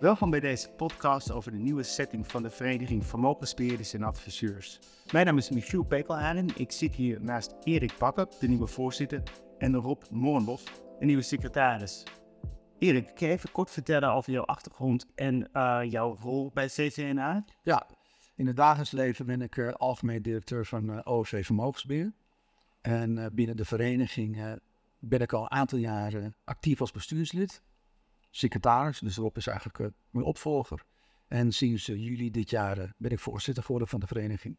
Welkom bij deze podcast over de nieuwe setting van de Vereniging Vermogensbeheerders en Adviseurs. Mijn naam is Michiel Pekelhanen. Ik zit hier naast Erik Bakker, de nieuwe voorzitter, en Rob Moornbos, de nieuwe secretaris. Erik, kun je even kort vertellen over jouw achtergrond en uh, jouw rol bij CCNA? Ja, in het dagelijks leven ben ik uh, algemeen directeur van uh, OSV Vermogensbeheer. En binnen de vereniging ben ik al een aantal jaren actief als bestuurslid secretaris. Dus Rob is eigenlijk uh, mijn opvolger. En sinds uh, juli dit jaar uh, ben ik voorzitter geworden van de vereniging.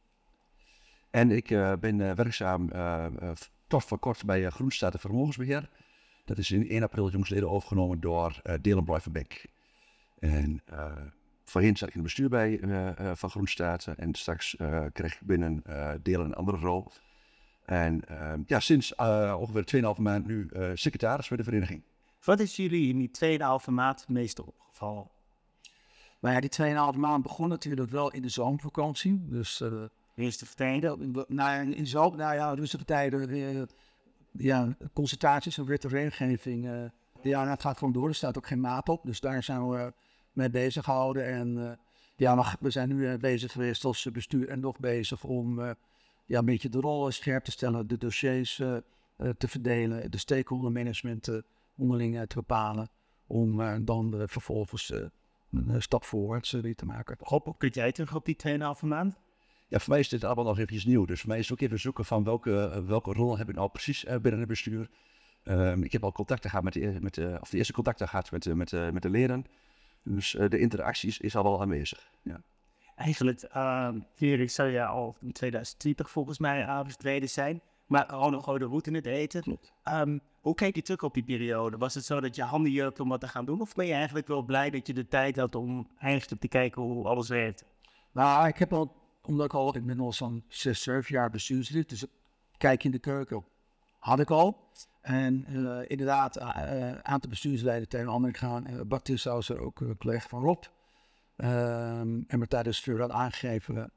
En ik ben werkzaam tot voor kort bij Groenstaten Vermogensbeheer. Dat is in 1 april jongsleden overgenomen door uh, Delen Blijvenbeck. En voorheen zat ik in het bestuur bij van Groenstaten. En straks kreeg ik binnen Delen een andere rol. En ja, sinds ongeveer 2,5 maand nu secretaris bij de vereniging. Wat is jullie in die 2,5 maand het meeste opgevallen? Nou ja, die 2,5 maand begon natuurlijk wel in de zomervakantie. Dus uh, eerste vertijden? Nou, in de zomer, nou ja, rustige tijden. Uh, ja, consultaties en witte regelgeving. Uh, ja, het gaat gewoon door. Er staat ook geen maat op. Dus daar zijn we mee bezig gehouden. En ja, we zijn nu bezig geweest als bestuur en nog bezig om ja, een beetje de rollen scherp te stellen. De dossiers te verdelen. De stakeholder management onderling te bepalen. Om uh, dan uh, vervolgens uh, een stap voorwaarts weer te maken. Rob, kun jij terug op die 2,5 maand? Ja, voor mij is dit allemaal nog eventjes nieuw. Dus voor mij is het ook even zoeken van welke, welke rol heb ik nou precies binnen het bestuur. Um, ik heb al contacten gehad met de, met de, of de eerste contacten gehad met, met, met de leden. Dus de interactie is, is al wel aanwezig. Ja. Eigenlijk, uh, Erik, zou je al in 2020 volgens mij aangetreden zijn. Maar gewoon nog de route in het eten. Klopt. Um, hoe keek je terug op die periode? Was het zo dat je handen jurkte om wat te gaan doen? Of ben je eigenlijk wel blij dat je de tijd had om eigenlijk te kijken hoe alles werkt? Nou, ik heb al, omdat ik al, al zo'n 6, 7 jaar bestuurslid, dus kijk in de keuken had ik al. En uh, inderdaad, een uh, aantal bestuursleden tegen anderen gaan. Uh, Bart Tissaus er ook collega van Rob. Um, en me tijdens vuur had aangegeven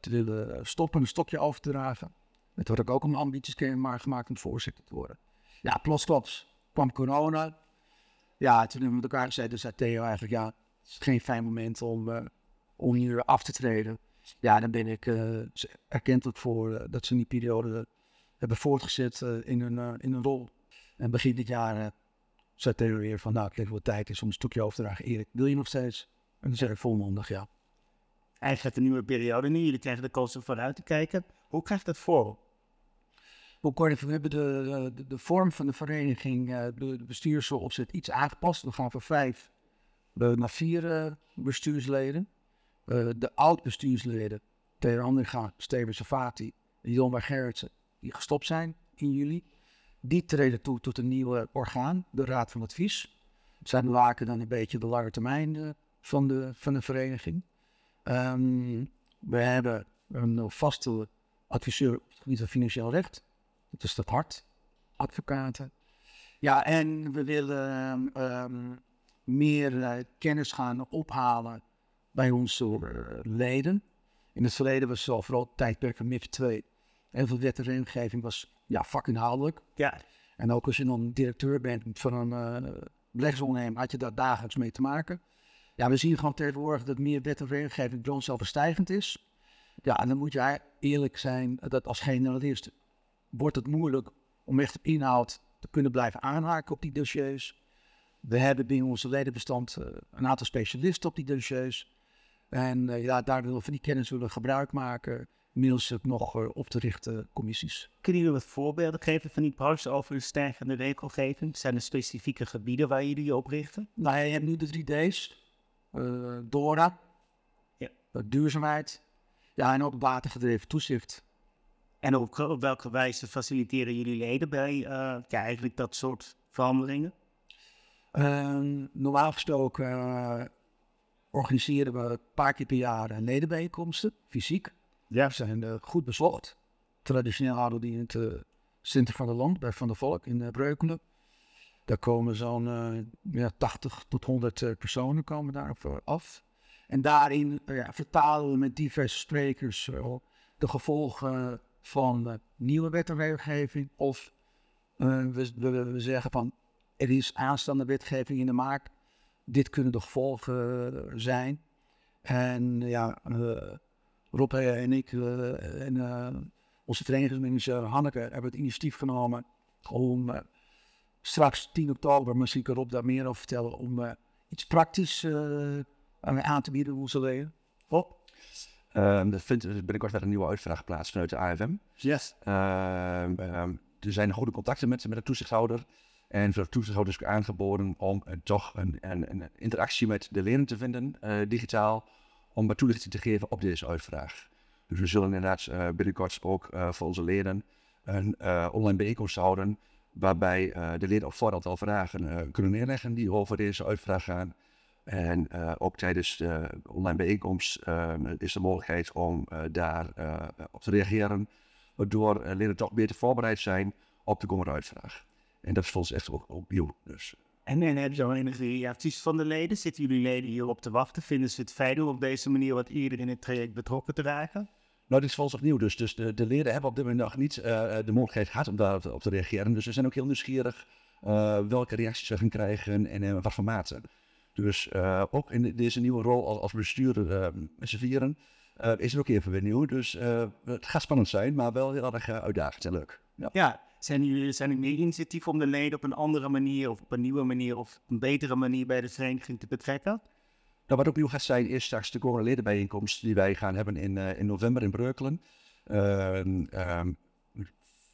te willen stoppen, een stokje over te dragen. Het wordt ook om ambities maar gemaakt om voorzitter te worden. Ja, plotsklaps kwam corona. Ja, toen hebben we met elkaar gezegd, dus zei Theo eigenlijk, ja, het is geen fijn moment om, uh, om hier af te treden. Ja, dan ben ik uh, het voor dat ze in die periode hebben voortgezet in, een, in een rol. En begin dit jaar zei Theo weer van, nou, het ligt wel tijd is om een stukje over te dragen. Erik, wil je nog steeds? En dan zeg ik volmondig ja. Eigenlijk een nieuwe periode nu. Jullie krijgen de kans om vooruit te kijken. Hoe krijgt dat voor? We hebben de, de, vorm van de vereniging, uh, de, de bestuursopzet, iets aangepast. We gaan van vijf naar vier uh, bestuursleden. Uh, de oud-bestuursleden, Theo Andringa, Steven Savati en Jon Gerritsen, die gestopt zijn in juli. Die treden toe tot een nieuw orgaan, de Raad van Advies. Zij bewaken dan een beetje de lange termijn van, de, van de vereniging. Um, we hebben een vaste adviseur op het gebied van financieel recht. Dat is dat hart. Advocaten. Ja, en we willen um, meer uh, kennis gaan ophalen bij onze uh, leden. In het verleden was het vooral het tijdperk van MIF 2. Heel veel wet en regelgeving was ja, vakinhoudelijk. Ja. En ook als je dan directeur bent van een uh, had je daar dagelijks mee te maken. Ja, we zien gewoon tegenwoordig dat meer wet en regelgeving zelfverstijgend is. Ja, en dan moet je eerlijk zijn dat als generalist wordt het moeilijk om echt op inhoud te kunnen blijven aanhaken op die dossiers. We hebben binnen onze ledenbestand uh, een aantal specialisten op die dossiers. En uh, ja, daar willen we van die kennis willen gebruik maken, middels nog uh, op te richten commissies. Kunnen jullie wat voorbeelden geven van die branche over een stijgende regelgeving? Zijn er specifieke gebieden waar jullie je op richten? Nou, je hebt nu de 3D's, DORA, ja. duurzaamheid, ja, en ook watergedreven toezicht. En op, welke wijze faciliteren jullie leden bij uh, ja, eigenlijk dat soort veranderingen? Uh, normaal gesproken uh, organiseren we een paar keer per jaar ledenbijeenkomsten, fysiek. Ja. Zijn uh, goed bezocht. Traditioneel houden die in het Centrum van de Land, bij Van der Volk in Breukelen. Daar komen zo'n ja, 80 tot 100 personen komen daar af. En daarin ja, vertalen we met diverse sprekers de gevolgen van nieuwe wet en regelgeving. Of uh, we, we, zeggen van er is aanstaande wetgeving in de maak. dit kunnen de gevolgen zijn. En ja, uh, Rob en ik en onze trainingsmanager Hanneke hebben het initiatief genomen om straks 10 oktober, misschien kan Rob daar meer over vertellen, om iets praktisch aan te bieden aan onze leden. Rob? Um, er vindt binnenkort weer een nieuwe uitvraag plaats vanuit de AFM. Yes. Um, um, er zijn goede contacten met, met de toezichthouder. En voor de toezichthouder is aangeboden om uh, toch een, een, een, interactie met de leden te vinden, uh, digitaal, om wat toelichting te geven op deze uitvraag. Dus we zullen inderdaad uh, binnenkort ook voor onze leden een online bijeenkomst houden, waarbij de leden op voorhand al vragen kunnen neerleggen die over deze uitvraag gaan. En uh, ook tijdens de online bijeenkomst uh, is de mogelijkheid om uh, daar op te reageren, waardoor leden toch beter voorbereid zijn op de komende uitvraag. En dat is voor ons echt ook, ook nieuw. Dus. En, en heb je al enige reacties van de leden? Zitten jullie leden hierop te wachten? Vinden ze het fijn om op deze manier wat eerder in het traject betrokken te raken? Nou, dit is voor ons opnieuw. Dus, dus de, de leden hebben op dit moment nog niet de mogelijkheid gehad om daarop op te reageren. Dus we zijn ook heel nieuwsgierig welke reacties we gaan krijgen en in wat voor mate. Dus uh, ook in deze nieuwe rol als, als bestuurder uh, met z'n vieren uh, is het ook even weer nieuw. Dus het gaat spannend zijn, maar wel heel erg uitdagend en leuk. Ja. ja, zijn, jullie, zijn er meer initiatieven om de leden op een andere manier of op een nieuwe manier of een betere manier bij de vereniging te betrekken? Nou, wat ook nieuw gaat zijn is straks de komende ledenbijeenkomst die wij gaan hebben in, in november in Breukelen. Um,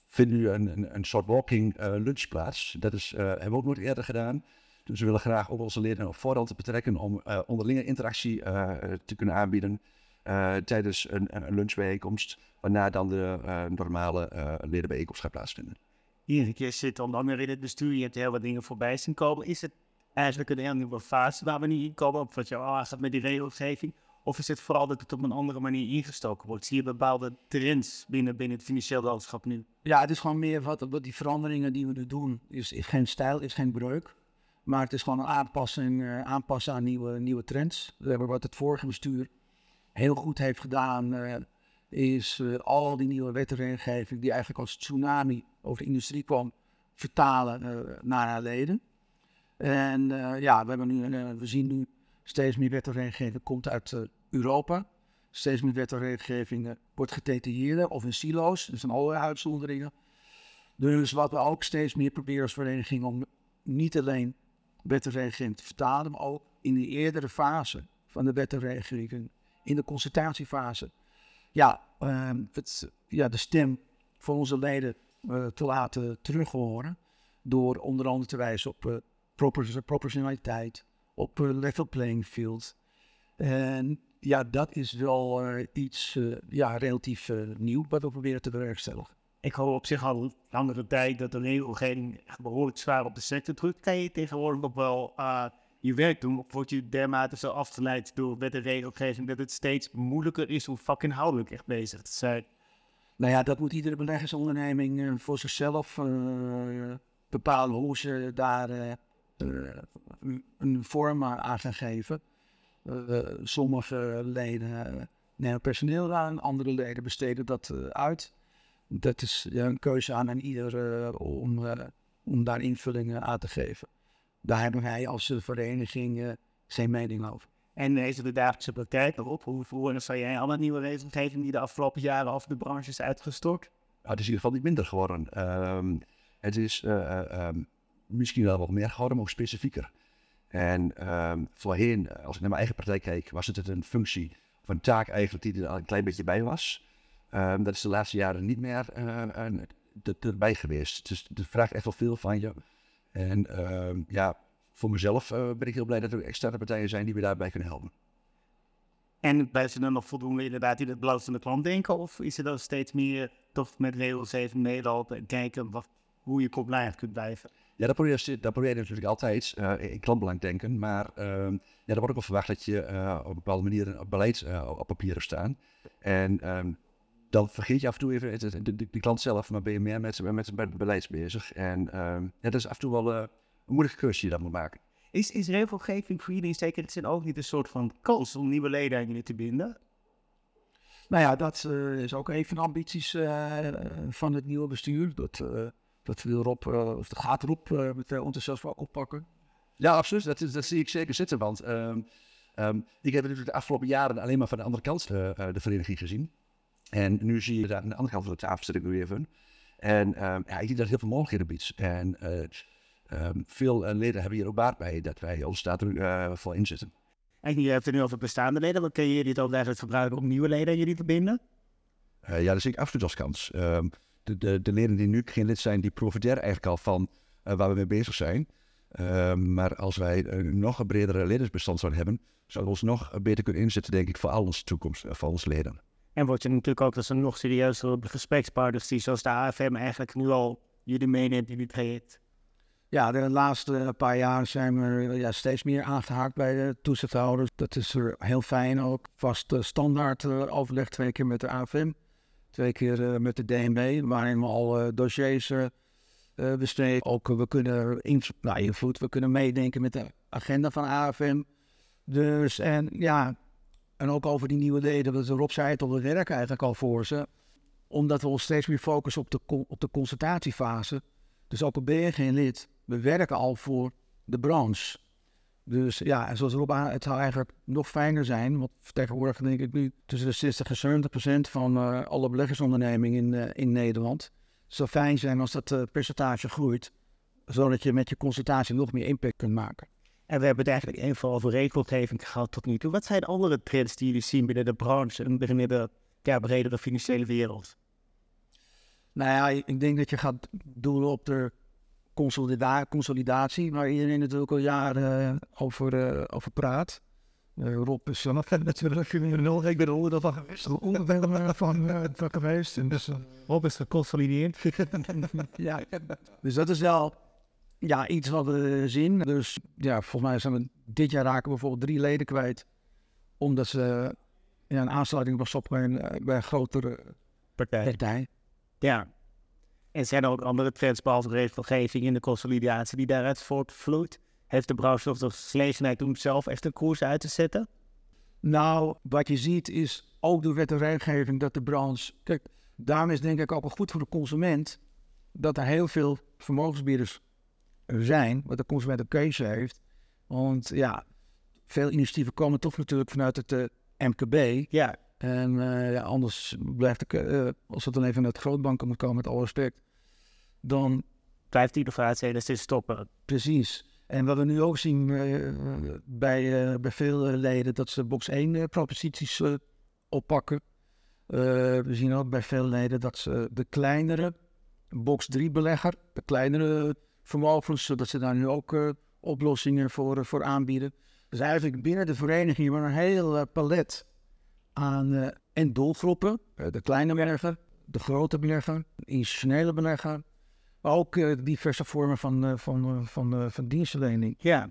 vinden nu een, een, een soort walking lunch plaats. Dat is, hebben we ook nooit eerder gedaan. Dus we willen graag ook onze leden op voorhand te betrekken om uh, onderlinge interactie uh, te kunnen aanbieden uh, tijdens een, een, lunchbijeenkomst, waarna dan de normale ledenbijeenkomst gaat plaatsvinden. Iedere keer zit dan langer in het bestuur, je hebt heel wat dingen voorbij zien komen. Is het eigenlijk een heel nieuwe fase waar we nu in komen, op wat je al gaat met die regelgeving? Of is het vooral dat het op een andere manier ingestoken wordt? Zie je bepaalde trends binnen, binnen het financieel landschap nu? Ja, het is gewoon meer wat, wat die veranderingen die we nu doen. Is, is geen stijl, is geen breuk. Maar het is gewoon een aanpassing, uh, aanpassen aan nieuwe, nieuwe trends. Wat het vorige bestuur heel goed heeft gedaan, uh, is uh, al die nieuwe wetgeving die eigenlijk als tsunami over de industrie kwam, vertalen naar haar leden. En ja, we, hebben nu, we zien nu steeds meer wetgeving komt uit Europa. Steeds meer wetgeving wordt gedetailleerder of in silo's. Er zijn allerlei uitzonderingen. Dus wat we ook steeds meer proberen als vereniging om niet alleen wettenregeling te vertalen, maar ook in de eerdere fase van de wettenregeling, in de consultatiefase, ja, uh, het, ja, de stem van onze leden uh, te laten terughoren. Door onder andere te wijzen op uh, proportionaliteit, op uh, level playing field. En ja, dat is wel iets ja, relatief nieuw wat we proberen te bewerkstelligen ik hoor op zich al langere tijd dat de regelgeving behoorlijk zwaar op de sector drukt. Kan je tegenwoordig nog wel uh, je werk doen? Of word je dermate zo afgeleid door wet en regelgeving dat het steeds moeilijker is om vakinhoudelijk echt bezig te zijn? Nou ja, dat moet iedere beleggersonderneming uh, voor zichzelf uh, bepalen hoe ze daar een vorm aan gaan geven. sommige leden nemen personeel aan, andere leden besteden dat uit dat is een keuze aan en ieder uh, om, uh, om daar invullingen aan te geven. Daar hebben wij als vereniging uh, geen mening over. En deze de dagelijkse praktijk erop, hoe voeren zou jij alle nieuwe regelgeving die de afgelopen jaren over de branche is uitgestort? Ja, het is in ieder geval niet minder geworden. Um, het is um, misschien wel wat meer geworden, maar ook specifieker. En um, voorheen, als ik naar mijn eigen praktijk kijk, was het een functie of een taak eigenlijk die er al een klein beetje bij was. Um, dat is de laatste jaren niet meer uh, erbij geweest. Dus het vraagt echt wel veel van je. En uh, ja, voor mezelf uh, ben ik heel blij dat er externe partijen zijn die we daarbij kunnen helpen. En blijven ze dan nog voldoende inderdaad in het belang van de klant denken? Of is er dan steeds meer toch met regels even meelopen en kijken wat, hoe je compliant kunt blijven? Ja, dat probeer, je, dat probeer je natuurlijk altijd uh, in klantbelang denken. Maar uh, ja, er wordt ook wel verwacht dat je uh, op een bepaalde manier een beleid op papier hebt staan. En um, dan vergeet je af en toe even de, de, de, klant zelf, maar ben je meer met, met, met beleids bezig. En uh, ja, dat is af en toe wel uh, een moeilijke keuze die je dat moet maken. Is, is regelgeving voor jullie in zekere zin ook niet een soort van kans om nieuwe leden aan jullie te binden? Nou ja, dat uh, is ook een van de ambities van het nieuwe bestuur. Dat, dat wil Rob, of dat gaat Rob met enthousiasme ook oppakken. Ja, absoluut. Dat, is, dat zie ik zeker zitten. Want ehm, ehm, ik heb natuurlijk de afgelopen jaren alleen maar van de andere kant uh, de vereniging gezien. En nu zie je daar aan de andere kant van de tafel zit ik weer van. En um, ja, ik denk dat heel veel mogelijkheden biedt. En uh, veel leden hebben hier ook baat bij dat wij ons daar uh, voor inzetten. En je hebt het nu over bestaande leden. Dan kun je dit ook eigenlijk gebruiken om nieuwe leden jullie te verbinden? ja, dat zie ik absoluut als kans. de, de, de leden die nu geen lid zijn, die profiteren eigenlijk al van waar we mee bezig zijn. Ehm, maar als wij een nog een bredere ledersbestand zouden hebben, zouden we ons nog beter kunnen inzetten, denk ik, voor al onze toekomst, voor onze leden. En wordt je natuurlijk ook als een nog serieuzer gesprekspartners die zoals de AFM eigenlijk nu al jullie meeneemt in dit traject? Ja, de laatste paar jaar zijn we ja, steeds meer aangehaakt bij de toezichthouders. Dat is er heel fijn ook. Vast standaard uh, overleg twee keer met de AFM, twee keer met de DNB, waarin we al dossiers besteden. Ook we kunnen nou, invloed, we kunnen meedenken met de agenda van AFM. Dus en ja, en ook over die nieuwe leden, dat Rob zei het al, we werken eigenlijk al voor ze. Omdat we ons steeds meer focussen op de, op de consultatiefase. Dus ook al ben je geen lid, we werken al voor de branche. Dus ja, en zoals Rob aan, het zou eigenlijk nog fijner zijn, want tegenwoordig denk ik nu tussen de 60 en 70 procent van uh, alle beleggersondernemingen in, uh, in Nederland. Het zou fijn zijn als dat uh, percentage groeit, zodat je met je consultatie nog meer impact kunt maken. En we hebben het eigenlijk even vooral over regelgeving gehad tot nu toe. Wat zijn andere trends die jullie zien binnen de branche en binnen de ja, bredere financiële wereld? Nou ja, ik denk dat je gaat doelen op de consolida consolidatie, waar iedereen natuurlijk al jaren over, uh, over praat. Uh, Rob is zelf natuurlijk nul. Ik ben er onderdeel van geweest. Onderdeel van, uh, van geweest. En dus, Rob is geconsolideerd. ja, dus dat is wel ja, iets wat we zien. Dus ja, volgens mij zijn we dit jaar raken we bijvoorbeeld drie leden kwijt. Omdat ze ja, een aansluiting was op bij een, bij een grotere partij. partij. Ja. En zijn er ook andere trends behalve regelgeving in de consolidatie die daaruit voortvloeit? Heeft de branche nog de gelegenheid om zelf echt een koers uit te zetten? Nou, wat je ziet is ook door wet en regelgeving dat de branche... Kijk, daarom is denk ik ook wel goed voor de consument dat er heel veel vermogensbieders zijn, wat de consument een keuze heeft. Want ja, veel initiatieven komen toch natuurlijk vanuit het uh, MKB. Ja. En uh, ja, anders blijft ik, uh, als het dan even uit grootbanken moet komen, met alle respect, dan blijft die innovatie dus stoppen. Precies. En wat we nu ook zien bij, bij veel leden, dat ze box 1 proposities oppakken. we zien ook bij veel leden dat ze de kleinere box 3 belegger, de kleinere vermogens, zodat ze daar nu ook uh, oplossingen voor, uh, voor aanbieden. Dus eigenlijk binnen de vereniging hebben we een heel uh, palet aan en doelgroepen. de kleine belegger, de grote belegger, de institutionele belegger. Maar ook diverse vormen van, van, van, van dienstverlening. Ja.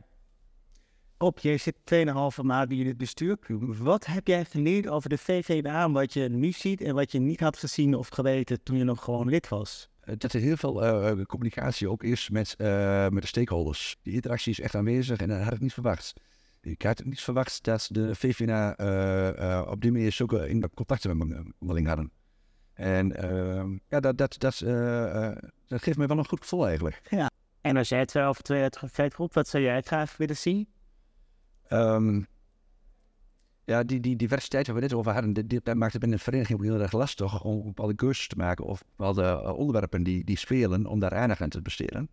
Rob, jij zit 2,5 maand in het bestuur. Wat heb jij geleerd over de VVDA, wat je nu ziet en wat je niet had gezien of geweten toen je nog gewoon lid was? Dat er heel veel uh, communicatie ook is met, uh, met de stakeholders. Die interactie is echt aanwezig en dat had ik niet verwacht. Ik had niet verwacht dat de VVNA uh, op die manier zulke in contacten met me onderling hadden. En ehm, ja, dat, dat, dat, dat geeft me wel een goed gevoel eigenlijk. Ja. En als jij het over twee jaar terugkijkt, wat zou jij graag willen zien? Um, ja, die, die diversiteit waar we net over hadden, dat maakt het binnen een vereniging ook heel erg lastig om bepaalde keuzes te maken of bepaalde uh, onderwerpen die, die spelen, om daar aandacht aan te besteden.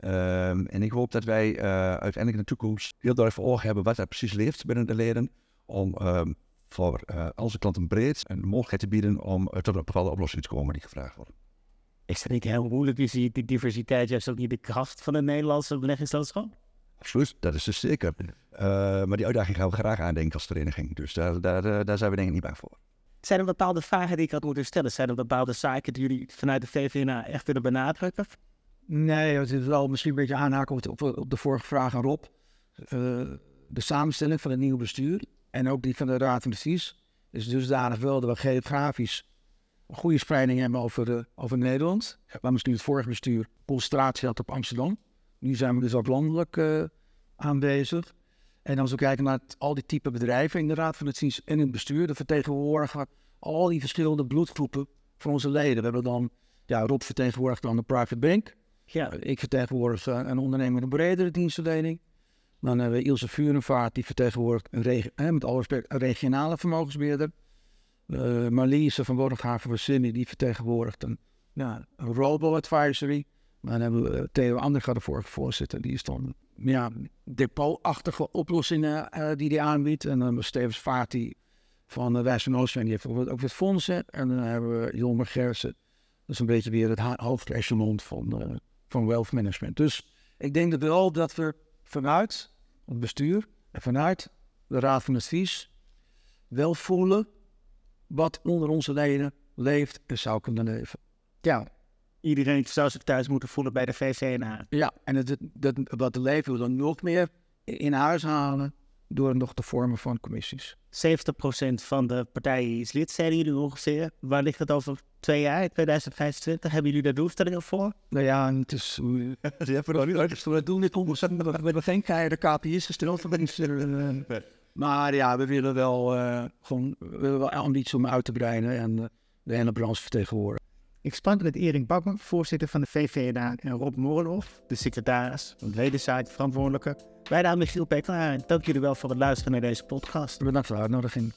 Um, en ik hoop dat wij uh, uiteindelijk in de toekomst heel duidelijk voor ogen hebben wat er precies leeft binnen de leden, om um, voor uh, onze klanten breed een mogelijkheid te bieden om tot een bepaalde oplossing te komen die gevraagd worden. Is dat niet heel moeilijk? Is die, die diversiteit juist ook niet de kracht van de Nederlandse beleggingslandschap? Absoluut, dat is dus zeker. Uh, maar die uitdaging gaan we graag aandenken als vereniging. Dus daar, daar, uh, daar zijn we denk ik niet bang voor. Zijn er bepaalde vragen die ik had moeten stellen? Zijn er bepaalde zaken die jullie vanuit de VVNA echt willen benadrukken? Nee, het is wel misschien een beetje aanhaken op, op, op de vorige vraag aan Rob. Uh, de samenstelling van het nieuwe bestuur en ook die van de Raad van Advies is dusdanig wel dat we geografisch een goede spreiding hebben over, over Nederland. Waar misschien het vorige bestuur concentratie had op Amsterdam. Nu zijn we dus ook landelijk uh, aanwezig. En als we kijken naar het, al die type bedrijven in de Raad van Advies en in het bestuur, dan vertegenwoordigen al die verschillende bloedgroepen van onze leden. We hebben dan, ja, Rob vertegenwoordigt dan de private bank. Ja. Ik vertegenwoordig uh, een ondernemer met een bredere dienstverlening. Dan hebben we Ilse Vurenvaart, die vertegenwoordigt een met alle respect een regionale vermogensbeheerder. Uh, Marliese van Borghaven Versini, die vertegenwoordigt een, ja, een robo-advisory. Dan hebben we eh, Theo Anderga, de vorige voorzitter, die is dan ja, depotachtige oplossingen uh, die hij aanbiedt. En dan hebben we Stevens Vaart, van de Wijs van Oostveen, die heeft ook weer fondsen. En dan hebben we Jonmer Gersen, dat is een beetje weer het hoofdechelon van, uh, van wealth management. Dus ik denk dat wel dat we vanuit het bestuur en vanuit de Raad van Advies wel voelen wat onder onze leden leeft en zou kunnen leven. Ja, iedereen zou zich thuis moeten voelen bij de VCNA. Ja, en het, dat, wat de leven wil dan nog meer in huis halen door nog te vormen van commissies. 70% van de partijen is lid, zeiden jullie ongeveer. Waar ligt het over twee jaar, in 2025? Hebben jullie daar doelstellingen voor? Nou ja, het is... Die hebben nog niet. We doen dit onderzoek, we hebben geen geheime KPI's gesteld. Maar ja, we willen wel uh, gewoon, we willen wel ambitie om uit te breiden en uh, de hele branche vertegenwoordigen. Ik sprak met Erik Bakker, voorzitter van de VVDA, en Rob Morenhoff, de secretaris van de wederzijde verantwoordelijke. Wij daar Michiel Peklaar. Dank jullie wel voor het luisteren naar deze podcast. Bedankt voor de uitnodiging.